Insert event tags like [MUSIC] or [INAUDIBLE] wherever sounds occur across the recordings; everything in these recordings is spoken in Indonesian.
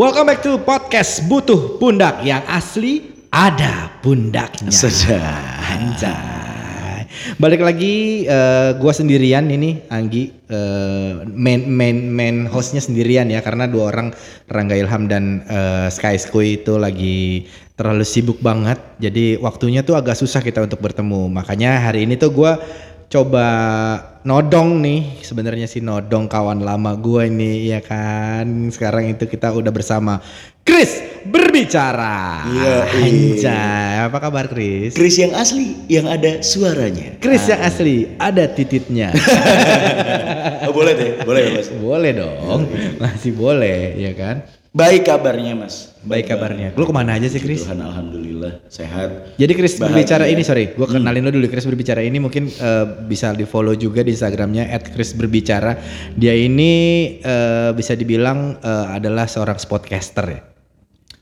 Welcome back to podcast Butuh Pundak yang asli ada pundaknya. Sudah. Anjay. Balik lagi eh, gua sendirian ini Anggi eh, main main main hostnya sendirian ya karena dua orang Rangga Ilham dan eh, Sky Skui itu lagi terlalu sibuk banget. Jadi waktunya tuh agak susah kita untuk bertemu. Makanya hari ini tuh gua coba nodong nih sebenarnya sih nodong kawan lama gue ini ya kan? Sekarang itu kita udah bersama Chris berbicara. Iya, Anjay apa kabar Chris? Chris yang asli yang ada suaranya. Chris yang asli ada tititnya. [LAUGHS] Oh, boleh deh, boleh ya, Mas. boleh dong masih boleh ya kan? Baik kabarnya Mas. Baik kabarnya lu ke mana aja sih Chris Tuhan alhamdulillah sehat. Jadi Chris Bahagia. berbicara ini sorry, gue kenalin lo dulu Chris berbicara ini mungkin eh, bisa di follow juga di Instagramnya @chris berbicara. Dia ini eh, bisa dibilang eh, adalah seorang sportcaster ya.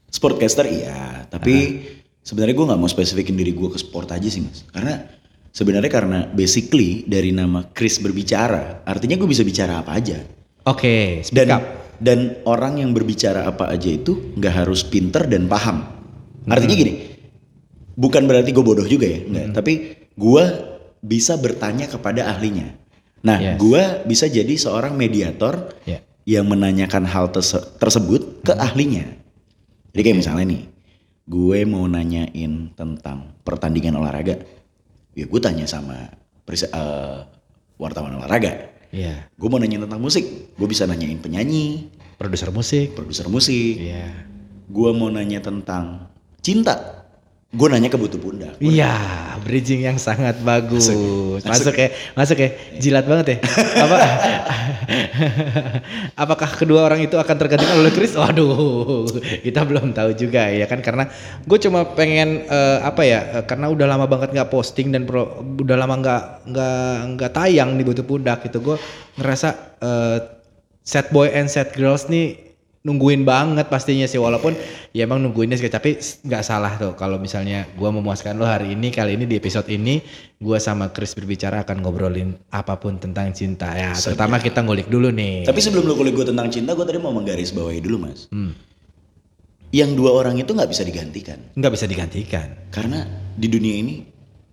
Sportcaster iya, tapi sebenarnya gue nggak mau spesifikin diri gue ke sport aja sih Mas. Karena sebenarnya karena basically dari nama Chris berbicara, artinya gue bisa bicara apa aja. Oke, speak Dan up. Dan orang yang berbicara apa aja itu nggak harus pinter dan paham. Artinya gini, bukan berarti gue bodoh juga ya, enggak. Tapi gue bisa bertanya kepada ahlinya. Nah, Yes. gue bisa jadi seorang mediator Ya. yang menanyakan hal terse- tersebut ke ahlinya. Jadi kayak misalnya nih, gue mau nanyain tentang pertandingan olahraga, ya gue tanya sama eh, wartawan olahraga. Iya, Gue mau nanya tentang musik, gue bisa nanyain penyanyi, produser musik. produser musik. Iya. Gue mau nanya tentang cinta, gue nanya ke butuh pundak. Iya, bridging yang sangat bagus. Masuk. Masuk, ya, masuk ya. Jilat banget ya. [LAUGHS] Apa? Apakah kedua orang itu akan tergantikan oleh Chris? Waduh, kita belum tahu juga ya kan karena gue cuma pengen eh, apa ya? eh, karena udah lama banget nggak posting dan pro- udah lama nggak nggak nggak tayang di butuh pundak gitu. Gue ngerasa eh, set boy and set girls nih nungguin banget pastinya sih walaupun ya emang nungguinnya sih tapi nggak salah tuh kalau misalnya gua memuaskan lo hari ini kali ini di episode ini gua sama Chris berbicara akan ngobrolin apa pun tentang cinta ya terutama kita ngulik dulu nih Tapi sebelum lo kulik gue tentang cinta, gue tadi mau menggaris bawahi dulu mas. Hmm. Yang dua orang itu nggak bisa digantikan. nggak bisa digantikan Karena di dunia ini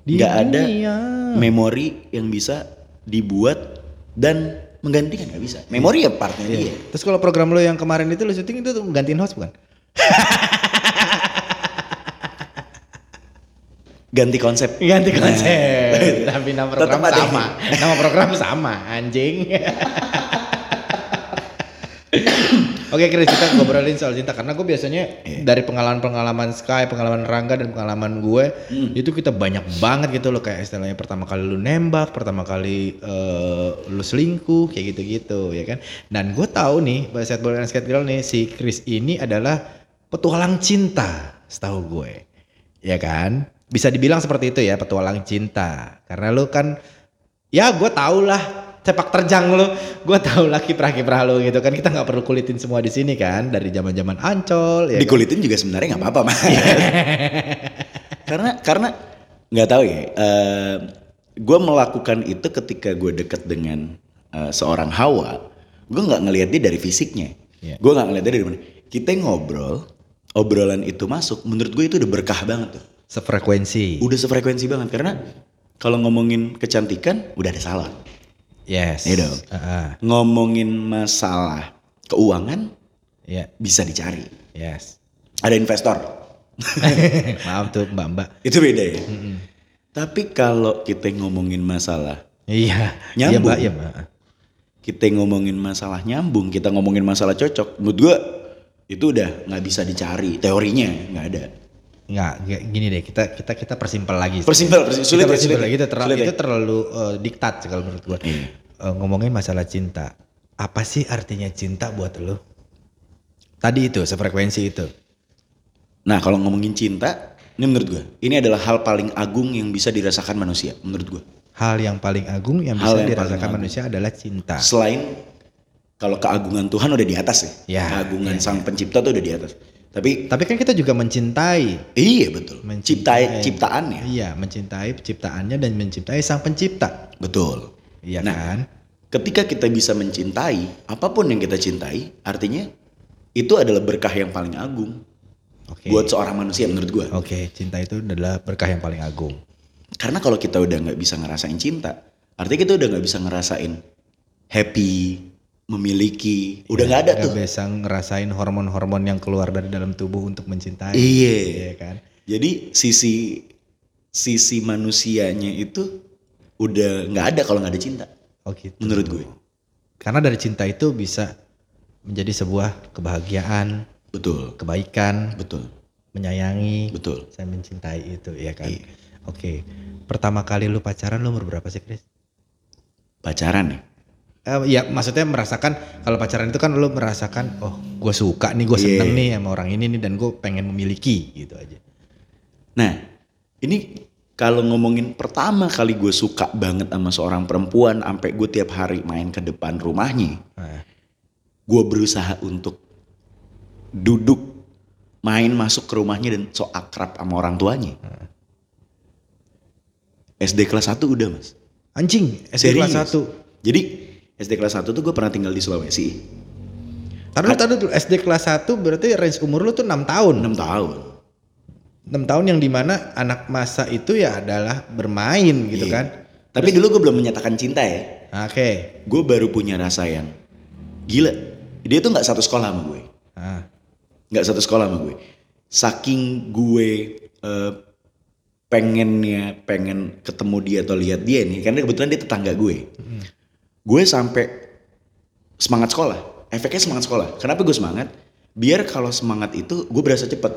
nggak ada memori yang bisa dibuat dan menggantikan nggak bisa. Memori ya partnya dia. terus kalau program lo yang kemarin itu lo syuting itu tuh gantiin host bukan Ganti konsep. ganti konsep. [LAUGHS] Tapi nama program Tetap ada sama. [LAUGHS] nama program sama anjing. [LAUGHS] Oke Chris kita ngobrolin soal cinta. Karena gue biasanya dari pengalaman-pengalaman Sky, pengalaman Rangga dan pengalaman gue itu kita banyak banget gitu loh. Kayak istilahnya pertama kali lu nembak, pertama kali eh, lu selingkuh kayak gitu-gitu ya kan. Dan gue tahu nih pada boy and skate girl nih si Chris ini adalah petualang cinta setahu gue. Ya kan? Bisa dibilang seperti itu ya petualang cinta karena lu kan ya gue tau lah sepak terjang lo, gue tau lah kiprah-kiprah lo gitu kan kita nggak perlu kulitin semua di sini kan dari zaman-zaman ancol ya kan? Dikulitin juga sebenarnya nggak apa-apa mas. [LAUGHS] karena karena nggak tahu ya. gue melakukan itu ketika gue deket dengan eh, seorang Hawa. Gue nggak ngelihat dia dari fisiknya. Iya. Gue nggak ngelihat dia dari mana. Kita ngobrol, obrolan itu masuk. Menurut gue itu udah berkah banget tuh. sefrekuensi. Udah sefrekuensi banget karena kalau ngomongin kecantikan udah ada salah. Yes. Iya dong. Ah, Ngomongin masalah keuangan ya, bisa dicari. yes. Ada investor. [LAUGHS] Maaf tuh mbak-mbak. Itu beda ya. Tapi kalau kita ngomongin masalah, Iya. Iya Nyambung. mbak, iya mbak. kita ngomongin masalah nyambung, kita ngomongin masalah cocok, menurut gua itu udah nggak bisa dicari teorinya nggak ada. Nggak, gini deh kita kita kita persimpel lagi. Persimpel, persimpel. Sulit kita ya, persimpel sulit ya. lagi itu terlalu Sulit ya. itu terlalu eh, diktat kalau menurut gue. Iya. ngomongin masalah cinta. Apa sih artinya cinta buat lo? Tadi itu sefrekuensi itu. Nah kalau ngomongin cinta, ini menurut gua ini adalah hal paling agung yang bisa dirasakan manusia, menurut gua. Hal yang paling agung yang Hal bisa yang dirasakan agung. manusia adalah cinta. Selain kalau keagungan Tuhan udah di atas ya, Ya, keagungan iya, Sang Pencipta tuh udah di atas. Tapi Tapi kan kita juga mencintai. iya betul, Mencintai. Ciptai, ciptaannya, Iya, mencintai penciptaannya dan mencintai sang pencipta. betul. Iya Nah, kan? Ketika kita bisa mencintai apa pun yang kita cintai, artinya itu adalah berkah yang paling agung Oke. buat seorang manusia menurut gue. Oke, cinta itu adalah berkah yang paling agung. Karena kalau kita udah nggak bisa ngerasain cinta, artinya kita udah nggak bisa ngerasain happy, memiliki, udah nggak ada Nggak tuh. bisa ngerasain hormon-hormon yang keluar dari dalam tubuh untuk mencintai. Iya. Iya kan? Jadi sisi sisi manusianya itu udah nggak ada kalau nggak ada cinta, Oh gitu. menurut gue. Karena dari cinta itu bisa menjadi sebuah kebahagiaan, Betul, kebaikan, betul, menyayangi, betul. saya mencintai itu ya kan. Iya. Oke. Pertama kali lu pacaran lu umur berapa sih, Chris? Pacaran ya. Eh, ya maksudnya merasakan kalau pacaran itu kan lu merasakan oh gue suka nih gue seneng Iya. nih sama orang ini nih dan gue pengen memiliki gitu aja. Nah, ini kalau ngomongin pertama kali gue suka banget sama seorang perempuan, sampai gue tiap hari main ke depan rumahnya, Nah, gue berusaha untuk duduk, main masuk ke rumahnya dan so akrab sama orang tuanya. SD kelas 1 udah mas. anjing SD kelas Serius? 1. Jadi SD kelas 1 tuh gue pernah tinggal di Sulawesi. Lu tadi dulu SD kelas 1 berarti range umur lu tuh 6 tahun. 6 tahun. 6 tahun yang di mana anak masa itu ya adalah bermain gitu Iya. kan. Tapi dulu gue belum menyatakan cinta ya. Oke. Gue baru punya rasa yang gila. Dia tuh nggak satu sekolah sama gue. Ah, nggak satu sekolah sama gue. Saking gue eh, pengennya pengen ketemu dia atau lihat dia nih, karena kebetulan dia tetangga gue. Gue sampai semangat sekolah. Efeknya semangat sekolah. Kenapa gue semangat? Biar kalau semangat itu gue berasa cepet.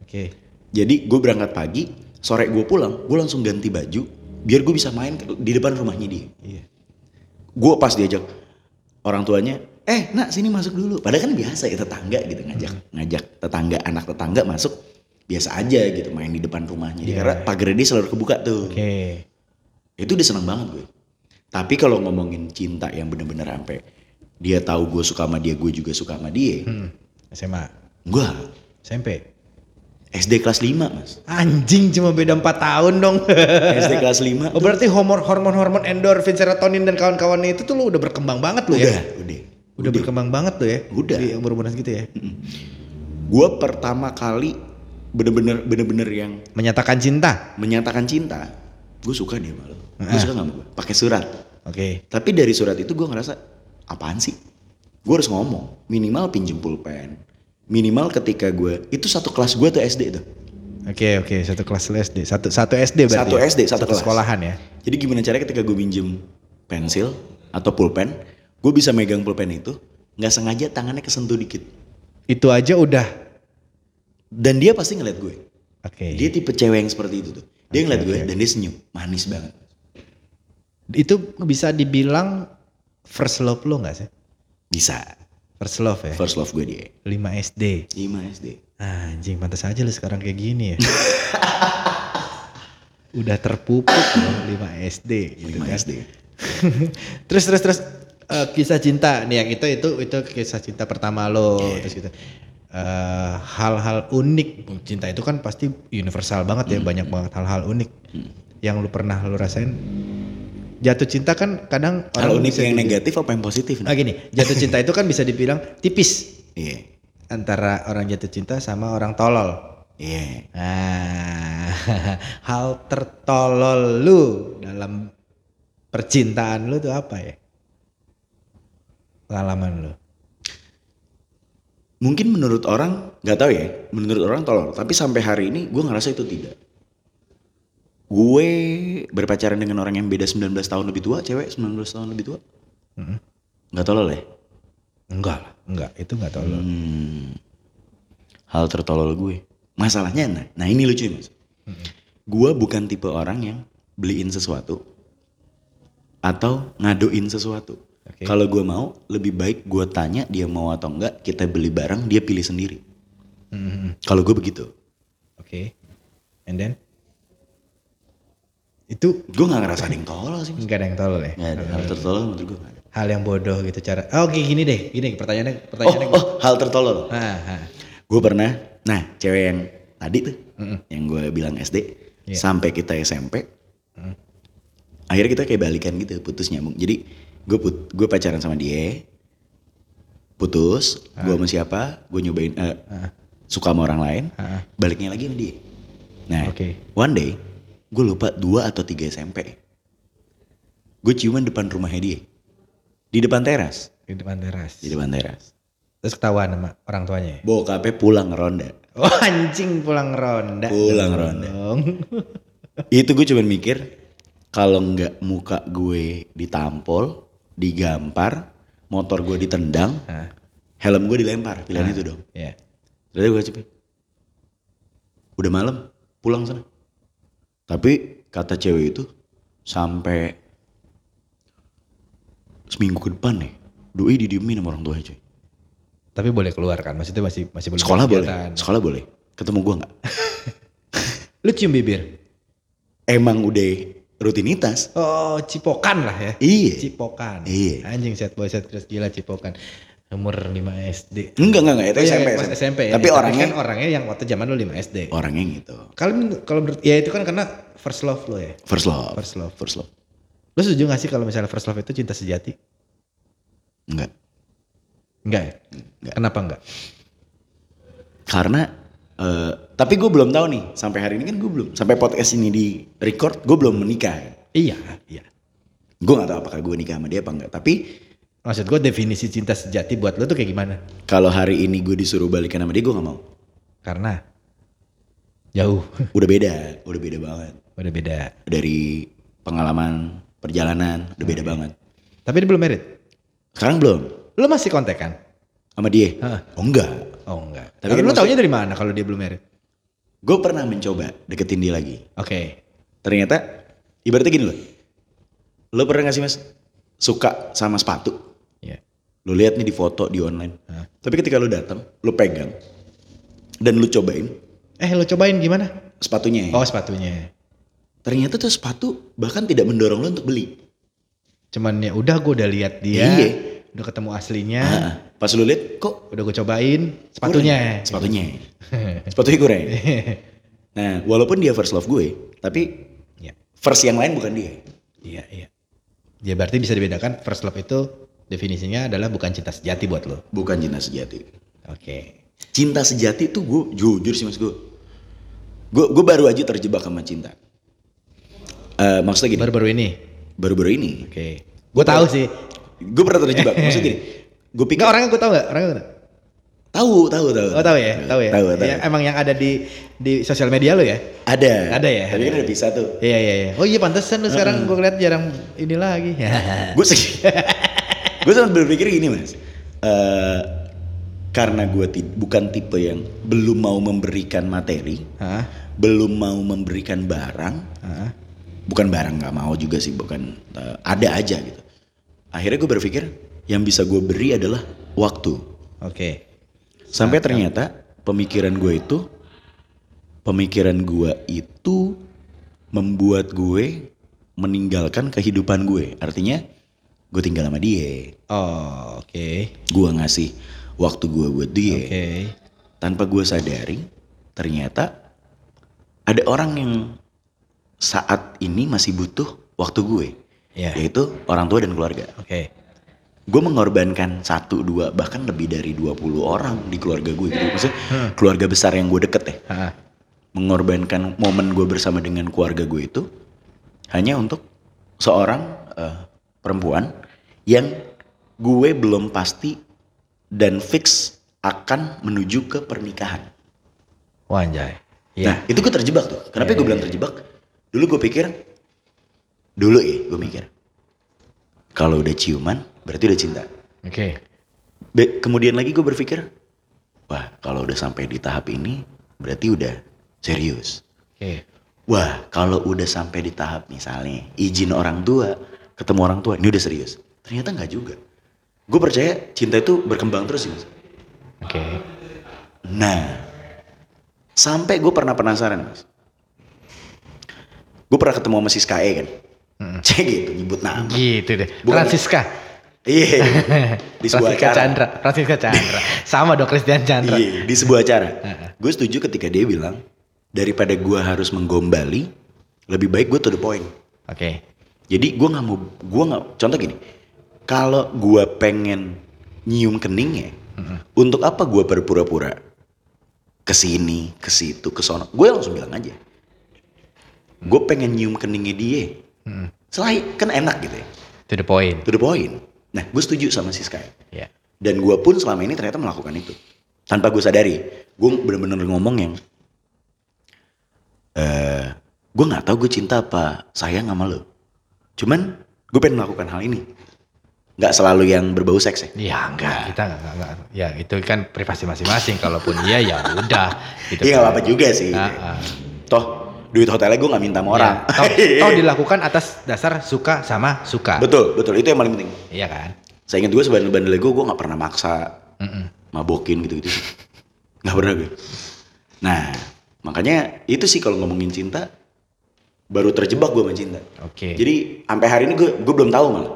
Oke. Jadi gue berangkat pagi, sore gue pulang, gue langsung ganti baju, biar gue bisa main di depan rumahnya dia. Iya. Gue pas diajak orang tuanya, eh nak sini masuk dulu. Padahal kan biasa ya tetangga gitu ngajak ngajak tetangga anak tetangga masuk biasa aja gitu main di depan rumahnya. Iya. Karena pagar dia selalu kebuka tuh. Oke. Itu udah seneng banget gue. Tapi kalau ngomongin cinta yang bener-bener sampai dia tahu gue suka sama dia, gue juga suka sama dia. Hmm. SMA. Gue SMP. SD kelas 5 mas. Anjing cuma beda 4 tahun dong. [LAUGHS] SD kelas 5 oh berarti hormon hormon endorfin, serotonin dan kawan-kawannya itu tuh lu udah berkembang banget lu udah, ya. udah. Udah berkembang banget tuh ya. Udah. Di umur-umuran segitu ya. Gue pertama kali bener-bener bener-bener yang Menyatakan cinta. menyatakan cinta. Gue suka dia malu. Gue suka gak sama gue? Pakai surat. Oke. Tapi dari surat itu gue ngerasa apaan sih? Gue harus ngomong. Minimal pinjem pulpen. Minimal ketika gue itu satu kelas gue tuh SD tuh. Oke oke satu kelas SD satu satu SD berarti Satu ya? SD, satu kelas. sekolahan ya Jadi gimana caranya ketika gue minjem pensil atau pulpen, gue bisa megang pulpen itu nggak sengaja tangannya kesentuh dikit. itu aja udah Dan dia pasti ngeliat gue. oke Dia tipe cewek yang seperti itu tuh. Dia ngeliat gue oke. dan dia senyum, manis banget. itu bisa dibilang first love lo nggak sih Bisa. first love ya First love gue dia. 5 SD 5 SD. anjing pantas aja lu sekarang kayak gini ya [LAUGHS] udah terpupuk loh 5 SD gitu 5 kan SD. [LAUGHS] terus terus terus eh, kisah cinta nih yang itu itu itu kisah cinta pertama lo Iya. terus gitu Eh, hal-hal unik cinta itu kan pasti universal banget ya Hmm. banyak banget hal-hal unik yang lu pernah lu rasain jatuh cinta kan kadang Kalau unik bisa yang dibilang- negatif apa yang positif? Ah gini, jatuh cinta itu kan bisa dibilang tipis Iya. antara orang jatuh cinta sama orang tolol. Iya. Nah, [LAUGHS] hal tertolol lu dalam percintaan lu tuh apa ya? Pengalaman lu. Mungkin menurut orang nggak tahu ya, menurut orang tolol. Tapi sampai hari ini gue ngerasa itu tidak. Gue berpacaran dengan orang yang beda 19 tahun lebih tua, cewek 19 tahun lebih tua. Mm-mm. Nggak tolol ya? Enggak lah, enggak. Itu enggak tolol. Hmm. Hal tertolol gue. Masalahnya, nah, nah ini lucu mas. Gue bukan tipe orang yang beliin sesuatu atau ngadoin sesuatu. Oke. Kalau gue mau, lebih baik gue tanya dia mau atau enggak, kita beli barang, dia pilih sendiri. Mm-mm. Kalau gue begitu. Oke. And then? Itu Gue gak ngerasa ada yang tolol sih. Enggak ada yang tolol ya? Gak ada. Hal tertolol menurut gue gak ada. Hal yang bodoh gitu cara. Oh, Oke gini deh, gini pertanyaannya Oh, pertanyaannya. oh, hal tertolol. Ah, ah. Gue pernah, nah cewek yang tadi tuh, Mm-mm. yang gue bilang SD, Iya. sampai kita SMP, akhirnya kita kayak balikan gitu, putus nyambung. Jadi gue put, gue pacaran sama dia, putus, gue sama siapa, gue nyobain eh, suka sama orang lain, Ah. baliknya lagi sama dia. Nah, Oke. one day gue lupa dua atau tiga SMP, gue ciuman depan rumahnya dia, di depan teras, Di depan teras. di depan teras. Terus ketahuan sama orang tuanya. Bokapnya pulang ronda. Oh anjing pulang ronda. Pulang ronda. Itu gue cuman mikir kalau nggak muka gue ditampol, digampar, motor gue ditendang, Hah? helm gue dilempar, pilihan itu dong. Ya. Terus gue cepet. Udah malam, pulang sana. Tapi kata cewek itu sampai seminggu ke depan nih, doi didiemin sama orang tuanya cuy. Tapi boleh keluar kan? Maksudnya masih masih boleh Sekolah boleh, sekolah boleh. Ketemu gue nggak? [LAUGHS] Lu cium bibir? Emang udah rutinitas. Oh, cipokan lah ya. Iya. Cipokan. Iya. Anjing set boy set terus gila cipokan. Umur 5 SD. Enggak, enggak, enggak. Itu Oh, iya, SMP. pas SMP ya. Tapi orangnya, kan orangnya yang waktu zaman lu 5 SD. orangnya gitu. Kalau kalau menurut ya itu kan karena first love lo ya. First love. First love. First love. Lu setuju gak sih kalau misalnya first love itu cinta sejati? Enggak. Enggak ya? Enggak. Kenapa enggak? Karena eh tapi gue belum tahu nih sampai hari ini kan gue belum sampai podcast ini di record gue belum menikah. Iya, iya. Gue nggak tahu apakah gue nikah sama dia apa enggak. Tapi Maksud gue definisi cinta sejati buat lo tuh kayak gimana? kalau hari ini gue disuruh balikan sama dia gue nggak mau. Karena jauh, [LAUGHS] Udah beda, udah beda banget. udah beda. Dari pengalaman perjalanan udah beda banget. Tapi dia belum married. Sekarang belum Lo masih kontak kan? Sama dia. Hah. Oh enggak. Oh enggak. Tapi kan maksud- taunya dari mana kalau dia belum married? Gue pernah mencoba deketin dia lagi. Oke. Ternyata ibaratnya gini loh. Lo pernah gak sih mas suka sama sepatu? Iya. Lo lihat nih di foto di online. Hah. Tapi ketika lo datang, lo pegang dan lo cobain Eh lo cobain gimana? sepatunya. Oh sepatunya. Ternyata tuh sepatu bahkan tidak mendorong lo untuk beli. Cuman ya udah gue udah lihat dia. Iya. Udah ketemu aslinya. Ah, pas lo lihat kok Udah gue cobain sepatunya. kurang. Sepatunya. Sepatunya kurang. [LAUGHS] nah, walaupun dia first love gue, tapi Iya. first yang lain bukan dia. Iya iya. Ya berarti bisa dibedakan first love itu definisinya adalah bukan cinta sejati buat lo. Bukan cinta sejati. Oke. Cinta sejati tuh gue jujur sih mas gue. Gue gue baru aja terjebak sama cinta. Eh maksudnya gini, Baru-baru ini. baru-baru ini. Oke. Gue tahu sih. Gue pernah terjebak. [LAUGHS] Maksudnya gini, gue pikir orangnya gue tahu nggak? Orangnya gua tahu. tahu, tahu, tahu. Oh tahu ya, tahu ya. Tahu, tahu. Ya, emang yang ada di di sosial media lo ya? Ada. Ada ya? Tapi kan udah bisa tuh. Iya iya iya. Oh iya pantesan lu sekarang gue lihat jarang ini lagi. gue sih, [LAUGHS] gue sempat berpikir gini mas. Eh karena gue ti- bukan tipe yang belum mau memberikan materi, Hah? belum mau memberikan barang, Hah? bukan barang nggak mau juga sih bukan eh, ada aja gitu akhirnya gue berpikir yang bisa gue beri adalah waktu Oke. sampai ternyata pemikiran gue itu pemikiran gue itu membuat gue meninggalkan kehidupan gue artinya gue tinggal sama dia Oh oke. gue ngasih waktu gue buat dia Oke. tanpa gue sadari ternyata ada orang yang saat ini masih butuh waktu gue Iya. yaitu orang tua dan keluarga Oke. gue mengorbankan satu dua bahkan lebih dari 20 orang di keluarga gue gitu maksudnya keluarga besar yang gue deket ya Hah? mengorbankan momen gue bersama dengan keluarga gue itu hanya untuk seorang eh, perempuan yang gue belum pasti dan fix akan menuju ke pernikahan Wah anjay. Nah Iya. itu gue terjebak tuh. Kenapa Iya, gue bilang iya. terjebak? Dulu gue pikir, dulu ya gue mikir, kalau udah ciuman berarti udah cinta. Oke. Be- kemudian lagi gue berpikir, wah kalau udah sampai di tahap ini berarti udah serius. Oke. Wah kalau udah sampai di tahap misalnya izin orang tua, ketemu orang tua, ini udah serius. Ternyata nggak juga. Gue percaya cinta itu berkembang terus sih. Mas. Oke. Nah, sampai gue pernah penasaran mas. Gue pernah ketemu sama Siskae kan. Cek gitu, nyebut nama. Gitu deh. Bukan- Francisca. Iya, [LAUGHS] di sebuah Francisca acara. Chandra. Francisca Chandra. Sama dong Christian Chandra. Iya, di sebuah acara. Gue setuju ketika dia bilang, daripada gue harus menggombali, lebih baik gue to the point. Oke. Jadi gue nggak mau, gue nggak, contoh gini, kalau gue pengen nyium keningnya. Untuk apa gue berpura-pura ke sini, ke situ, ke sono? Gue langsung bilang aja. Gue pengen nyium keningnya dia. Selain kan enak gitu ya. To the point. To the point. Nah, gue setuju sama si Sky. Ya. Dan gue pun selama ini ternyata melakukan itu. Tanpa gue sadari. Gue bener-bener ngomong yang. eh gue nggak tahu gue cinta apa sayang sama lo. Cuman gue pengen melakukan hal ini. Nggak selalu yang berbau seks ya. Ya enggak, kita enggak, enggak, enggak. Ya itu kan privasi masing-masing. Kalaupun iya ya udah. Gitu Iya kan. nggak apa-apa juga sih. Ah, ah. Toh duit hotelnya gue nggak minta sama orang. Ya, toh, [LAUGHS] toh dilakukan atas dasar suka sama suka. betul betul itu yang paling penting. Iya kan? Saya ingat gue sebandel-bandel gue gue nggak pernah maksa Mm-mm. mabokin gitu-gitu. Nggak pernah gue. Nah makanya itu sih kalau ngomongin cinta baru terjebak gue sama cinta. Oke. Jadi sampai hari ini gue gue belum tahu malah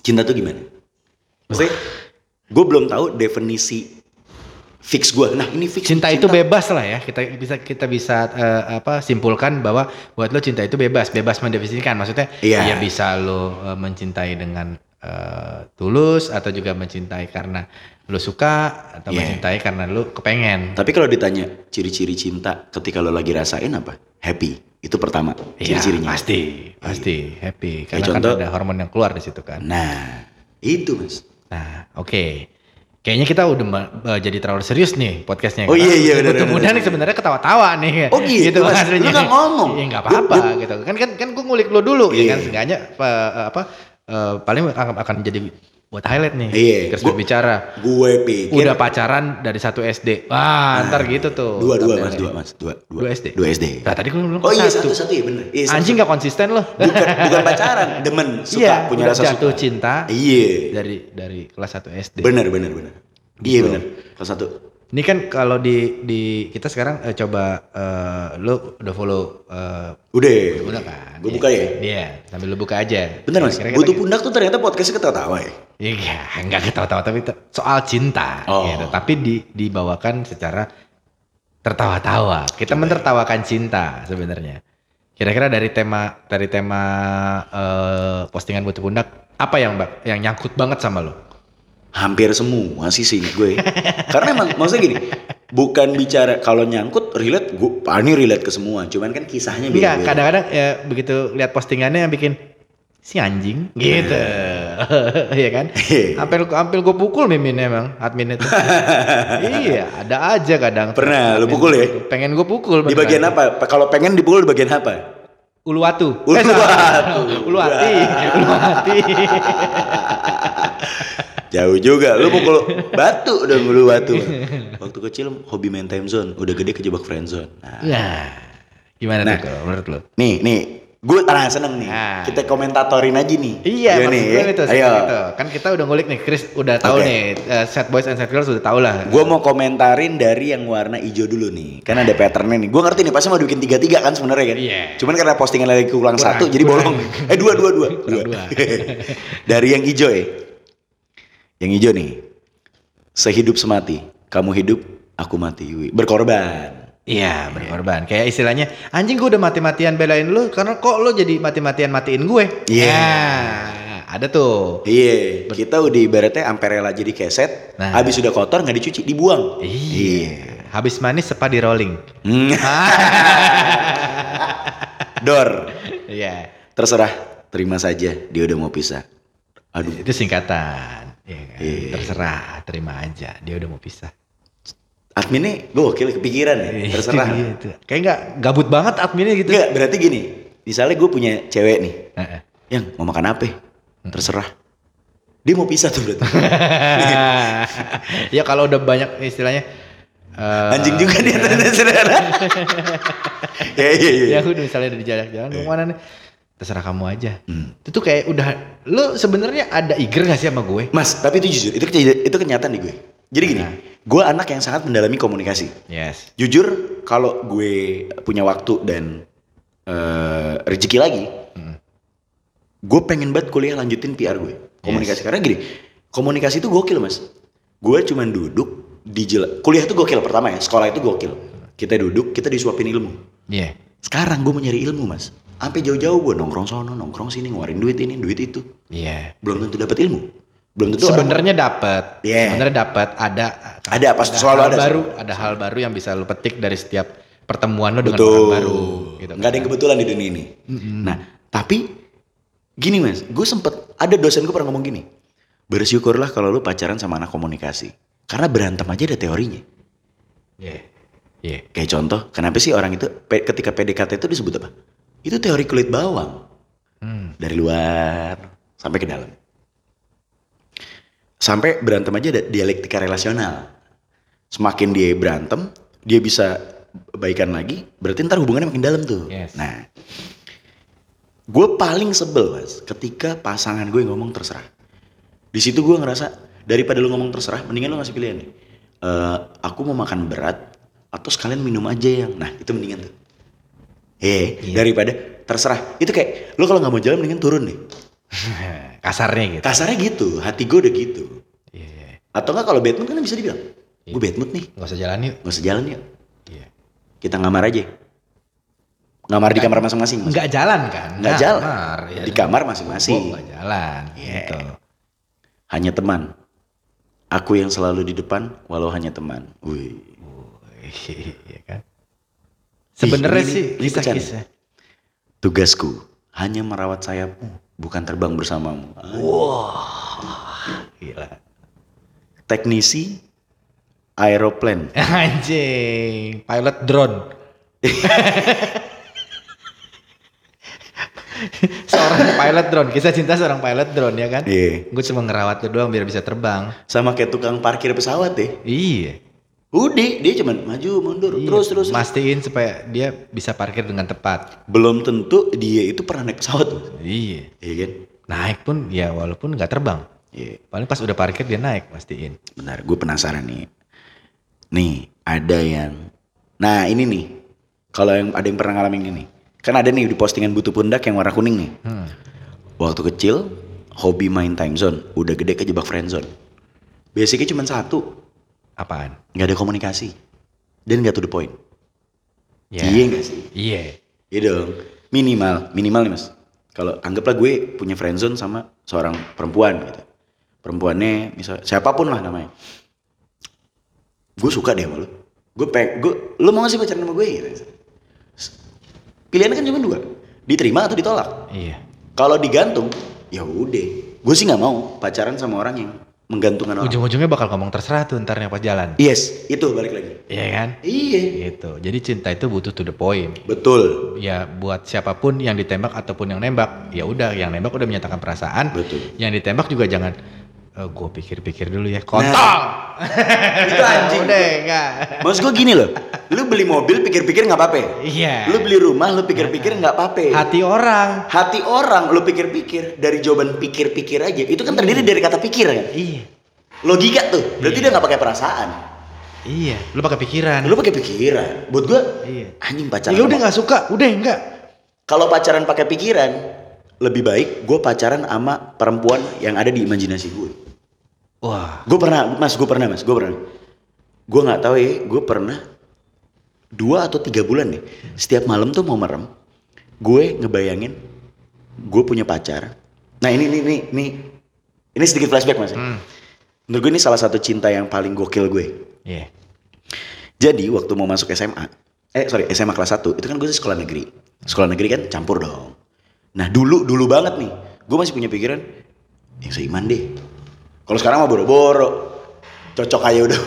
cinta tuh gimana. Maksudnya gue belum tahu definisi fix gue. Nah ini fix cinta itu bebas lah ya. Kita bisa kita bisa eh, apa simpulkan bahwa buat lo cinta itu bebas, bebas mendefinisikan. Maksudnya Iya. ya bisa lo eh, mencintai dengan eh, tulus atau juga mencintai karena lo suka atau Iya. mencintai karena lo kepengen. Tapi kalau ditanya ciri-ciri cinta ketika lo lagi rasain apa? Happy. Itu pertama Iya, ciri-cirinya. pasti, pasti happy karena Kayak kan contoh- ada hormon yang keluar di situ kan. Nah itu mas. Nah, oke. Kayaknya kita udah eh, jadi terlalu serius nih podcastnya. Oh, iya, iya, muda benar. nih sebenarnya ketawa-tawa nih. Oh, gitu, Mas. maksudnya. Lu nggak ngomong. Iya nggak apa-apa gitu. Kan kan kan gue ngulik lo dulu ya Iya. kan seenggaknya eh, apa eh, paling akan, akan jadi buat highlight nih. Iya. Terus Gua- berbicara. Gue pikir Udah pacaran dari satu SD. Wah, ntar gitu tuh. Nah, dua dua mas dua mas dua Dua SD? dua SD. Nah, tadi gue bilang Oh iya satu. satu satu ya bener. Iya, satu, Anjing gak konsisten loh. bukan [LAUGHS] bukan pacaran, demen, suka Iya, punya rasa jatuh suka. cinta Iya. dari dari kelas 1 SD. Bener bener bener. Iya Gitu. bener. Kelas satu. Ini kan kalau di di kita sekarang eh, coba eh, lu udah follow eh, Udah. udah kan? Gue Iya. buka ya. Iya, sambil lu buka aja. Bener mas. Kira-kira Butuh kita- pundak tuh ternyata podcastnya ketawa-tawa ya. Iya, enggak ketawa-tawa tapi soal cinta Oh. gitu. Tapi di dibawakan secara tertawa-tawa. Kita menertawakan cinta sebenarnya. Kira-kira dari tema dari tema eh, postingan butuh pundak apa yang Mbak yang nyangkut banget sama lo? Hampir semua sih sih gue. Karena emang maksudnya gini. Bukan bicara kalau nyangkut relate gue ah, ini relate ke semua. Cuman kan kisahnya beda. kadang-kadang ya begitu lihat postingannya yang bikin si anjing gitu. Iya [LAUGHS] kan? Iya. Hampir hampir gue pukul miminnya emang admin itu. [LAUGHS] iya, ada aja kadang. Pernah lu pukul ya? Pengen gue pukul Di bagian apa? Kalau pengen dipukul di bagian apa? Uluwatu. Uluwatu. [LAUGHS] Uluwati. Uluwati. Jauh juga, lu [LAUGHS] mukul batu udah mulu batu. Waktu kecil hobi main time zone, udah gede kejebak friend zone. Nah, Nah, gimana Nah. tuh menurut lo? nih, nih, gue ah, seneng nih. Nah. Kita komentatorin aja nih. Iya, maksud nih. gue itu, Ayo. gitu. Kan kita udah ngulik nih, Chris udah tahu Oke. nih, eh, set boys and set girls udah tahu lah. Gue mau komentarin dari yang warna hijau dulu nih, kan ada patternnya nih. Gue ngerti nih pasti mau bikin tiga tiga kan sebenarnya kan. Iya. Cuman karena postingan lagi kurang, Kurang, satu, jadi kurang. bolong. Eh dua dua dua. Kurang dua. [LAUGHS] dari yang hijau ya. Yang hijau nih. Sehidup semati, kamu hidup, aku mati. Berkorban. Iya berkorban. Kayak istilahnya anjing gue udah mati-matian belain lu karena kok lu jadi mati-matian matiin gue. Iya. Ya, ada tuh. Iya, kita udah ibaratnya ampe rela jadi keset, Nah. habis udah kotor nggak dicuci, dibuang. Iya. Habis manis sepa di rolling. Hmm. [LAUGHS] Dor, Iya. terserah, terima saja, dia udah mau pisah. Aduh, Itu singkatan. Iya kan? Iya. Terserah, terima aja. Dia udah mau pisah. adminnya gokil kepikiran ya, Iya, terserah. itu gitu. Kayak nggak gabut banget adminnya gitu. Enggak, berarti gini, misalnya gue punya cewek nih, Heeh. yang mau makan apa? Terserah. Dia mau pisah tuh berarti. [LAUGHS] ya kalau udah banyak istilahnya eh, Anjing juga [LAUGHS] dia terserah. [LAUGHS] ya iya iya. ya udah misalnya udah di jalan-jalan mau mana nih terserah kamu aja Hmm. itu tuh kayak udah lu sebenarnya ada eager gak sih sama gue Mas, tapi itu jujur, itu itu kenyataan di gue. Jadi gini, Nah. gue anak yang sangat mendalami komunikasi. yes Jujur, kalau gue punya waktu dan eh, rezeki lagi, Hmm. gue pengen banget kuliah lanjutin PR gue. Komunikasi karena gini, komunikasi itu gokil mas. Gue cuman duduk di jela- kuliah itu gokil pertama ya, sekolah itu gokil. Kita duduk, kita disuapin ilmu. iya Sekarang gue mau nyari ilmu mas. Sampai jauh-jauh gue nongkrong sono, nongkrong sini, ngeluarin duit ini, duit itu. iya Belum tentu dapat ilmu. belum tentu Sebenarnya dapat. Yeah. Sebenarnya dapat ada Ada, pasti selalu ada. baru, ada hal baru yang bisa lu petik dari setiap pertemuan lu dengan Betul. orang baru gitu. Nggak ada yang kebetulan di dunia ini. Nah, tapi gini mas, gue sempet ada dosen gue pernah ngomong gini. Bersyukurlah kalau lu pacaran sama anak komunikasi. Karena berantem aja ada teorinya. Iya. Iya. Kayak contoh, kenapa sih orang itu ketika PDKT itu disebut apa? Itu teori kulit bawang. Hmm. Dari luar sampai ke dalam. Sampai berantem aja ada dialektika relasional. Semakin dia berantem, dia bisa baikan lagi, berarti ntar hubungannya makin dalam tuh. Yes. Nah, gue paling sebel mas, ketika pasangan gue ngomong terserah. Di situ gue ngerasa daripada lu ngomong terserah, mendingan lu ngasih pilihan nih. Eh, aku mau makan berat atau sekalian minum aja yang, nah itu mendingan tuh. Eh, daripada terserah. Itu kayak lu kalau nggak mau jalan mendingan turun deh. [LAUGHS] Kasarnya gitu. Kasarnya gitu, hati gue udah gitu. Iya, iya. Atau enggak kalau bad mood kan bisa dibilang, gue bad mood nih, Gak usah jalan yuk. gak usah jalan yuk. Iya. Kita ngamar aja. Ngamar di kamar masing-masing. Mas. Enggak jalan kan? Nggak jalan. Ya. Di kamar masing-masing. Enggak jalan. Iya. Gitu. Hanya teman. Aku yang selalu di depan, walau hanya teman. Wih. [LAUGHS] Iya kan? Sebenarnya sih kisah-kisah. Tugasku hanya merawat sayapmu, bukan terbang bersamamu. Gila. Teknisi aeroplane. [LAUGHS] Anjing, pilot drone. [LAUGHS] seorang pilot drone, kisah cinta seorang pilot drone ya kan? Iya. Gue cuma ngerawat lu doang biar bisa terbang. Sama kayak tukang parkir pesawat deh. Iya. Udah, dia cuman maju mundur Iya, terus terus. Mastiin supaya dia bisa parkir dengan tepat. Belum tentu dia itu pernah naik pesawat. Iya. Iya kan? Naik pun ya walaupun nggak terbang. Iya. Paling pas udah parkir dia naik mastiin. Bentar, gue penasaran nih. Nih, ada yang... Nah, ini nih. Kalau yang ada yang pernah ngalamin gini. Kan ada nih di postingan butuh pundak yang warna kuning nih. Hmm. Waktu kecil, hobi main time zone. Udah gede kejebak friend zone. Basicnya cuma satu. Apaan? nggak ada komunikasi. Dan nggak to the point. Ya. Iya nggak sih? Iya. Iya dong. Minimal. Minimal nih mas. Kalau anggaplah gue punya friend zone sama seorang perempuan gitu. Perempuannya misal siapa pun lah namanya. Gue suka deh sama lu. Gue peng, gue, lu mau gak sih pacaran sama gue gitu. Pilihannya kan cuma dua. Diterima atau ditolak. Iya. Kalau digantung, ya udah. Gue sih nggak mau pacaran sama orang yang menggantungkan orang. Ujung-ujungnya bakal ngomong terserah tuh ntarnya pas jalan. Yes, itu balik lagi. Iya kan? Iya. Gitu. Jadi cinta itu butuh to the point. Betul. Ya buat siapa pun yang ditembak ataupun yang nembak, ya udah yang nembak udah menyatakan perasaan. Betul. Yang ditembak juga jangan gue pikir-pikir dulu ya. Kontol. [LAUGHS] Itu anjing. udah enggak. Maksud gue gini loh, lu beli mobil pikir-pikir nggak apa-apa. Iya. Lu beli rumah lu pikir-pikir nggak apa-apa. Hati orang. Hati orang lu pikir-pikir dari jawaban pikir-pikir aja. Itu kan terdiri dari kata pikir kan. Iya. Logika tuh. Berarti dia nggak pakai perasaan. Iya. Lu pakai pikiran. Lu pakai pikiran. Buat gua Iya. anjing pacaran. Ya udah nggak suka, udah enggak. Kalau pacaran pakai pikiran, lebih baik gue pacaran sama perempuan yang ada di imajinasi gue. Wah. Gue pernah, mas, gue pernah, mas, gue pernah. Gue nggak tahu ya, gue pernah dua atau tiga bulan nih. Setiap malam tuh mau merem, gue ngebayangin gue punya pacar. Nah ini, ini, ini, ini, ini sedikit flashback mas. Hmm. Menurut gue ini salah satu cinta yang paling gokil gue. Iya. Jadi waktu mau masuk SMA, eh sorry SMA kelas 1, itu kan gue sekolah negeri. Sekolah negeri kan campur dong. Nah dulu, dulu banget nih, gue masih punya pikiran, yang seiman deh. Kalau sekarang mah boro-boro, cocok aja udah.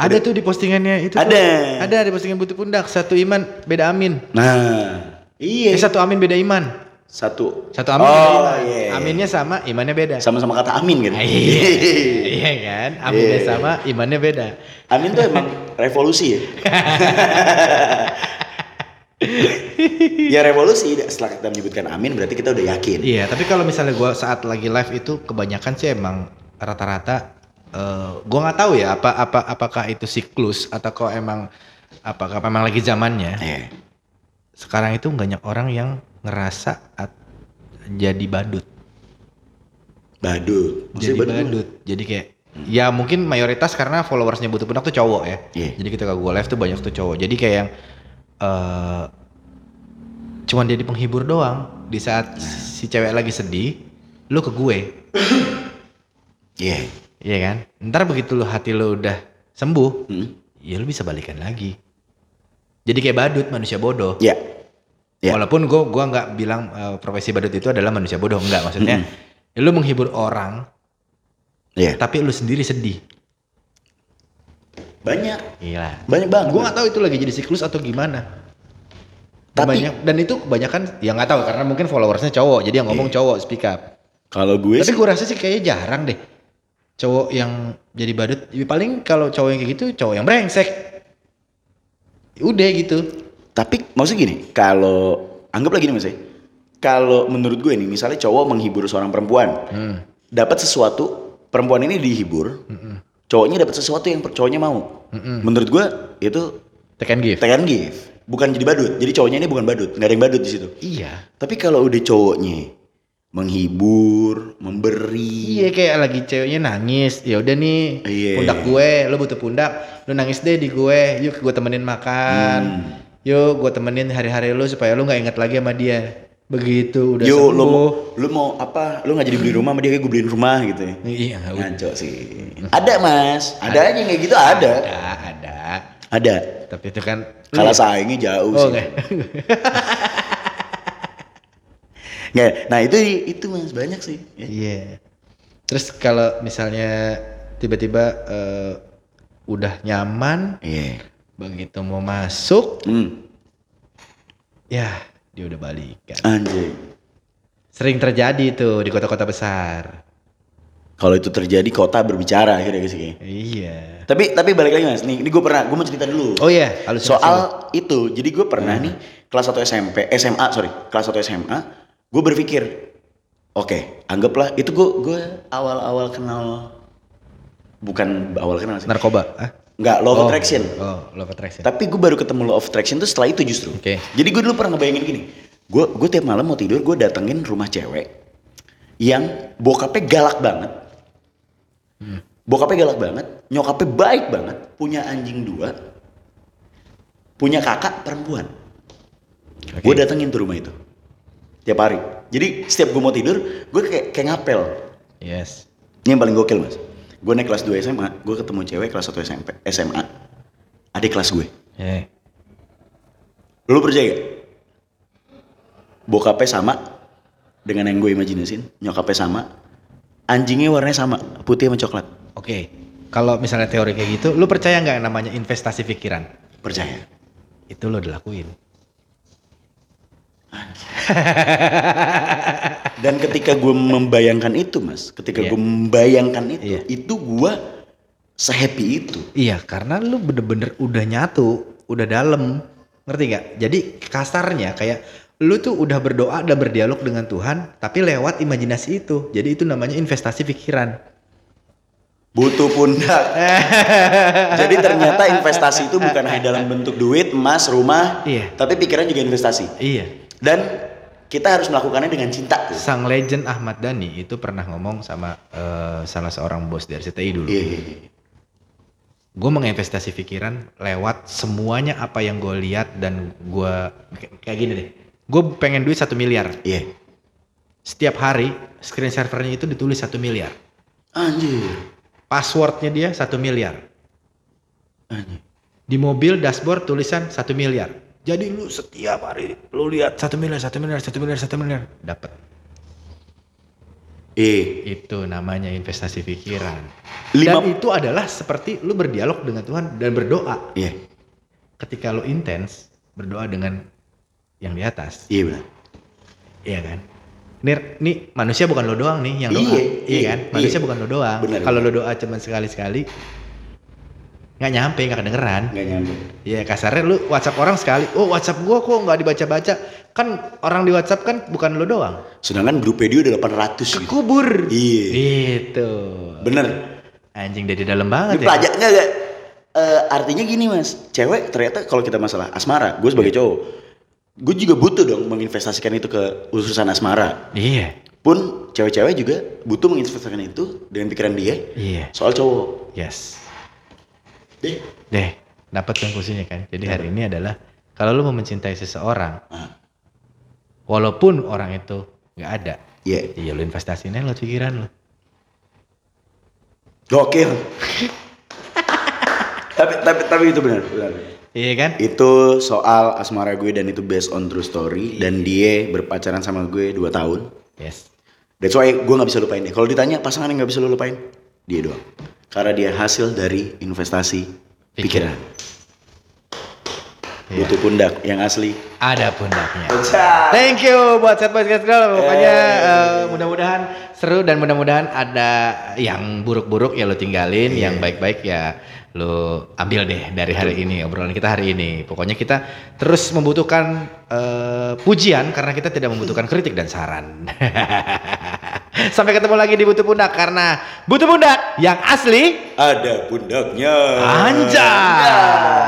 Ada tuh di postingannya itu. tuh. Ada. Ada di postingan butuh pundak. Satu iman, beda amin. Nah, iya. Eh, satu amin beda iman. Satu. Satu amin oh, beda iman. iya. Aminnya sama, imannya beda. Sama-sama kata amin kan? Iya. [LAUGHS] iya kan? Aminnya Iya. sama, imannya beda. amin tuh emang [LAUGHS] revolusi ya. [LAUGHS] [LAUGHS] ya revolusi. Setelah kita menyebutkan amin berarti kita udah yakin. Iya, tapi kalau misalnya gua saat lagi live itu kebanyakan sih emang rata-rata eh gua nggak tahu ya apa apa apakah itu siklus atau kok emang apakah memang lagi zamannya. Iya. Sekarang itu banyak orang yang ngerasa at- jadi badut. Badut. Maksudnya jadi badut. badut. Jadi kayak ya mungkin mayoritas karena followersnya butuh pundak tuh cowok ya. Iya. Jadi ketika gue live tuh banyak tuh cowok. Jadi kayak yang eh cuman jadi penghibur doang di saat si cewek lagi sedih, lu ke gue. Iya. Iya kan? Ntar begitu lu hati lu udah sembuh, Hmm. ya lu bisa balikan lagi. Jadi kayak badut manusia bodoh. Iya. Iya. Walaupun gue gua nggak bilang eh, profesi badut itu adalah manusia bodoh, enggak maksudnya. ya lu menghibur orang, Iya. tapi lu sendiri sedih. Banyak. Gila. Banyak banget. Gue nggak tahu itu lagi jadi siklus atau gimana. Tapi- Banyak, dan itu kebanyakan ya nggak tahu karena mungkin followersnya cowok, jadi yang ngomong Iya. cowok speak up. Kalau gue Tapi sih gue rasa sih kayaknya jarang deh cowok yang jadi badut. Ya, paling kalau cowok yang kayak gitu cowok yang brengsek. Udah gitu. Tapi maksud gini, kalau anggap lagi nih mas ya, kalau menurut gue nih, misalnya cowok menghibur seorang perempuan, Hmm. dapat sesuatu, perempuan ini dihibur, cowoknya dapat sesuatu yang cowoknya mau. Menurut gue itu Take and give. take and give, bukan jadi badut. Jadi cowoknya ini bukan badut, nggak ada yang badut di situ. Iya. Tapi kalau udah cowoknya menghibur, memberi, Iya kayak lagi ceweknya nangis, ya udah nih Iya. pundak gue, lo butuh pundak, lo nangis deh di gue, yuk gue temenin makan, Hmm. yuk gue temenin hari-hari lo supaya lo nggak inget lagi sama dia, begitu udah yo sembuh. lu mau, lu mau apa? Lu nggak jadi beli rumah sama dia, kayak gue beliin rumah gitu ya. Iya. Ngaco sih. Ada mas, ada aja yang kayak gitu ada. ada, ada, Ada. tapi itu kan Kalah saingnya jauh Oh sih. [LAUGHS] Nggak, Nah itu itu mas banyak sih. Ya. Iya. Terus kalau misalnya tiba-tiba eh, udah nyaman, Iya. begitu mau masuk, Hmm. ya dia udah balikan. Anjing. Sering terjadi tuh di kota-kota besar. Kalau itu terjadi kota berbicara akhirnya kayaknya. Iya. Tapi tapi balik lagi mas. Nih ini gue pernah, gue mau cerita dulu. Oh iya, halusinasi. Soal itu, jadi gue pernah nih kelas 1 SMP, SMA sorry, kelas 1 SMA, gue berpikir, oke, anggaplah itu gue gue awal-awal kenal, bukan awal kenal sih, narkoba. Ah? Nggak law of Oh, attraction. Oh, love attraction. Tapi gue baru ketemu law of attraction tuh setelah itu justru. Oke. Jadi gue dulu pernah ngebayangin gini, gue gue tiap malam mau tidur gue datengin rumah cewek yang bokapnya galak banget, Hmm. bokapnya galak banget, nyokapnya baik banget, punya anjing dua, punya kakak perempuan. Oke. Gue datengin tuh rumah itu tiap hari. Jadi setiap gue mau tidur, gue kayak kayak ngapel. Yes. Ini yang paling gokil mas. Gue naik kelas 2 SMA, gue ketemu cewek kelas 1 SMP, SMA. Adik kelas gue. Eh. Lu percaya gak? Bokapnya sama dengan yang gue imajinasin, nyokapnya sama, anjingnya warnanya sama, putih sama coklat. Oke. Kalau misalnya teori kayak gitu, lu percaya nggak yang namanya investasi pikiran? Percaya. Itu lo dilakuin. [LAUGHS] Dan ketika gue membayangkan itu mas, ketika Iya. gue membayangkan itu, Iya. itu gue sehappy itu. Iya, karena lu bener-bener udah nyatu, udah dalam. Ngerti gak? Jadi kasarnya kayak lu tuh udah berdoa, udah berdialog dengan Tuhan, tapi lewat imajinasi itu. Jadi itu namanya investasi pikiran. Butuh pundak. [LAUGHS] Jadi ternyata investasi itu bukan hanya dalam bentuk duit, emas, rumah, Iya. tapi pikiran juga investasi. Iya. Dan kita harus melakukannya dengan cinta. Sang legend Ahmad Dhani itu pernah ngomong sama eh, salah seorang bos dari RCTI dulu. Iya, iya, iya. Gue menginvestasi pikiran lewat semuanya apa yang gue lihat dan gue kayak gini deh. Gue pengen duit satu miliar. Iya. Setiap hari screen servernya itu ditulis satu miliar. Anjir. Passwordnya dia satu miliar. Anjir. Di mobil dashboard tulisan satu miliar. Jadi lu setiap hari lu lihat satu miliar, satu miliar, satu miliar, satu miliar, dapat. Eh, Itu namanya investasi pikiran. Lima- Dan itu adalah seperti lu berdialog dengan Tuhan dan berdoa. iya. Ketika lu intens berdoa dengan yang di atas, Iya benar. iya kan? Nih, nih manusia bukan lo doang nih yang doa, Iya, iya, iya, kan? Manusia iya. bukan lo doang. Kalau lo doa cuma sekali-sekali, nggak nyampe, nggak kedengeran. Enggak nyambung. Iya kasarnya lu WhatsApp orang sekali, oh WhatsApp gua kok nggak dibaca-baca. Kan orang di WhatsApp kan bukan lo doang. Sedangkan grupnya dia udah 800 gitu. Kubur. Iya. Itu. Bener. Anjing dari dalam Ini banget ya. pelajar enggak enggak. Eh, artinya gini mas, cewek ternyata kalau kita masalah asmara, gue sebagai cowok, gue juga butuh dong menginvestasikan itu ke urusan asmara. Iya. Pun cewek-cewek juga butuh menginvestasikan itu dengan pikiran dia Iya. soal cowok. Yes. Deh. Deh, dapat konklusinya kan. Jadi hari ini adalah kalau lu mau mencintai seseorang, Ah, walaupun orang itu nggak ada, Iya. iya lu investasiin aja lewat pikiran lu. Gokil. tapi tapi tapi itu benar, benar. Iya kan? Itu soal asmara gue dan itu based on true story dan dia berpacaran sama gue 2 tahun. Yes. That's why gue nggak bisa lupain dia. Kalau ditanya pasangan yang nggak bisa lu lupain, dia doang. Karena dia hasil dari investasi pikiran. Iya. Butuh pundak yang asli. Ada pundaknya. Thank you buat set boys guys girl. Pokoknya eh, mudah-mudahan seru dan mudah-mudahan ada yang buruk-buruk ya lo tinggalin, yang baik-baik ya lo ambil deh dari hari ini obrolan kita hari ini. Pokoknya kita terus membutuhkan eh, pujian karena kita tidak membutuhkan kritik dan saran. [LAUGHS] Sampai ketemu lagi di Butuh Pundak karena Butuh Pundak yang asli Ada pundaknya. anjay.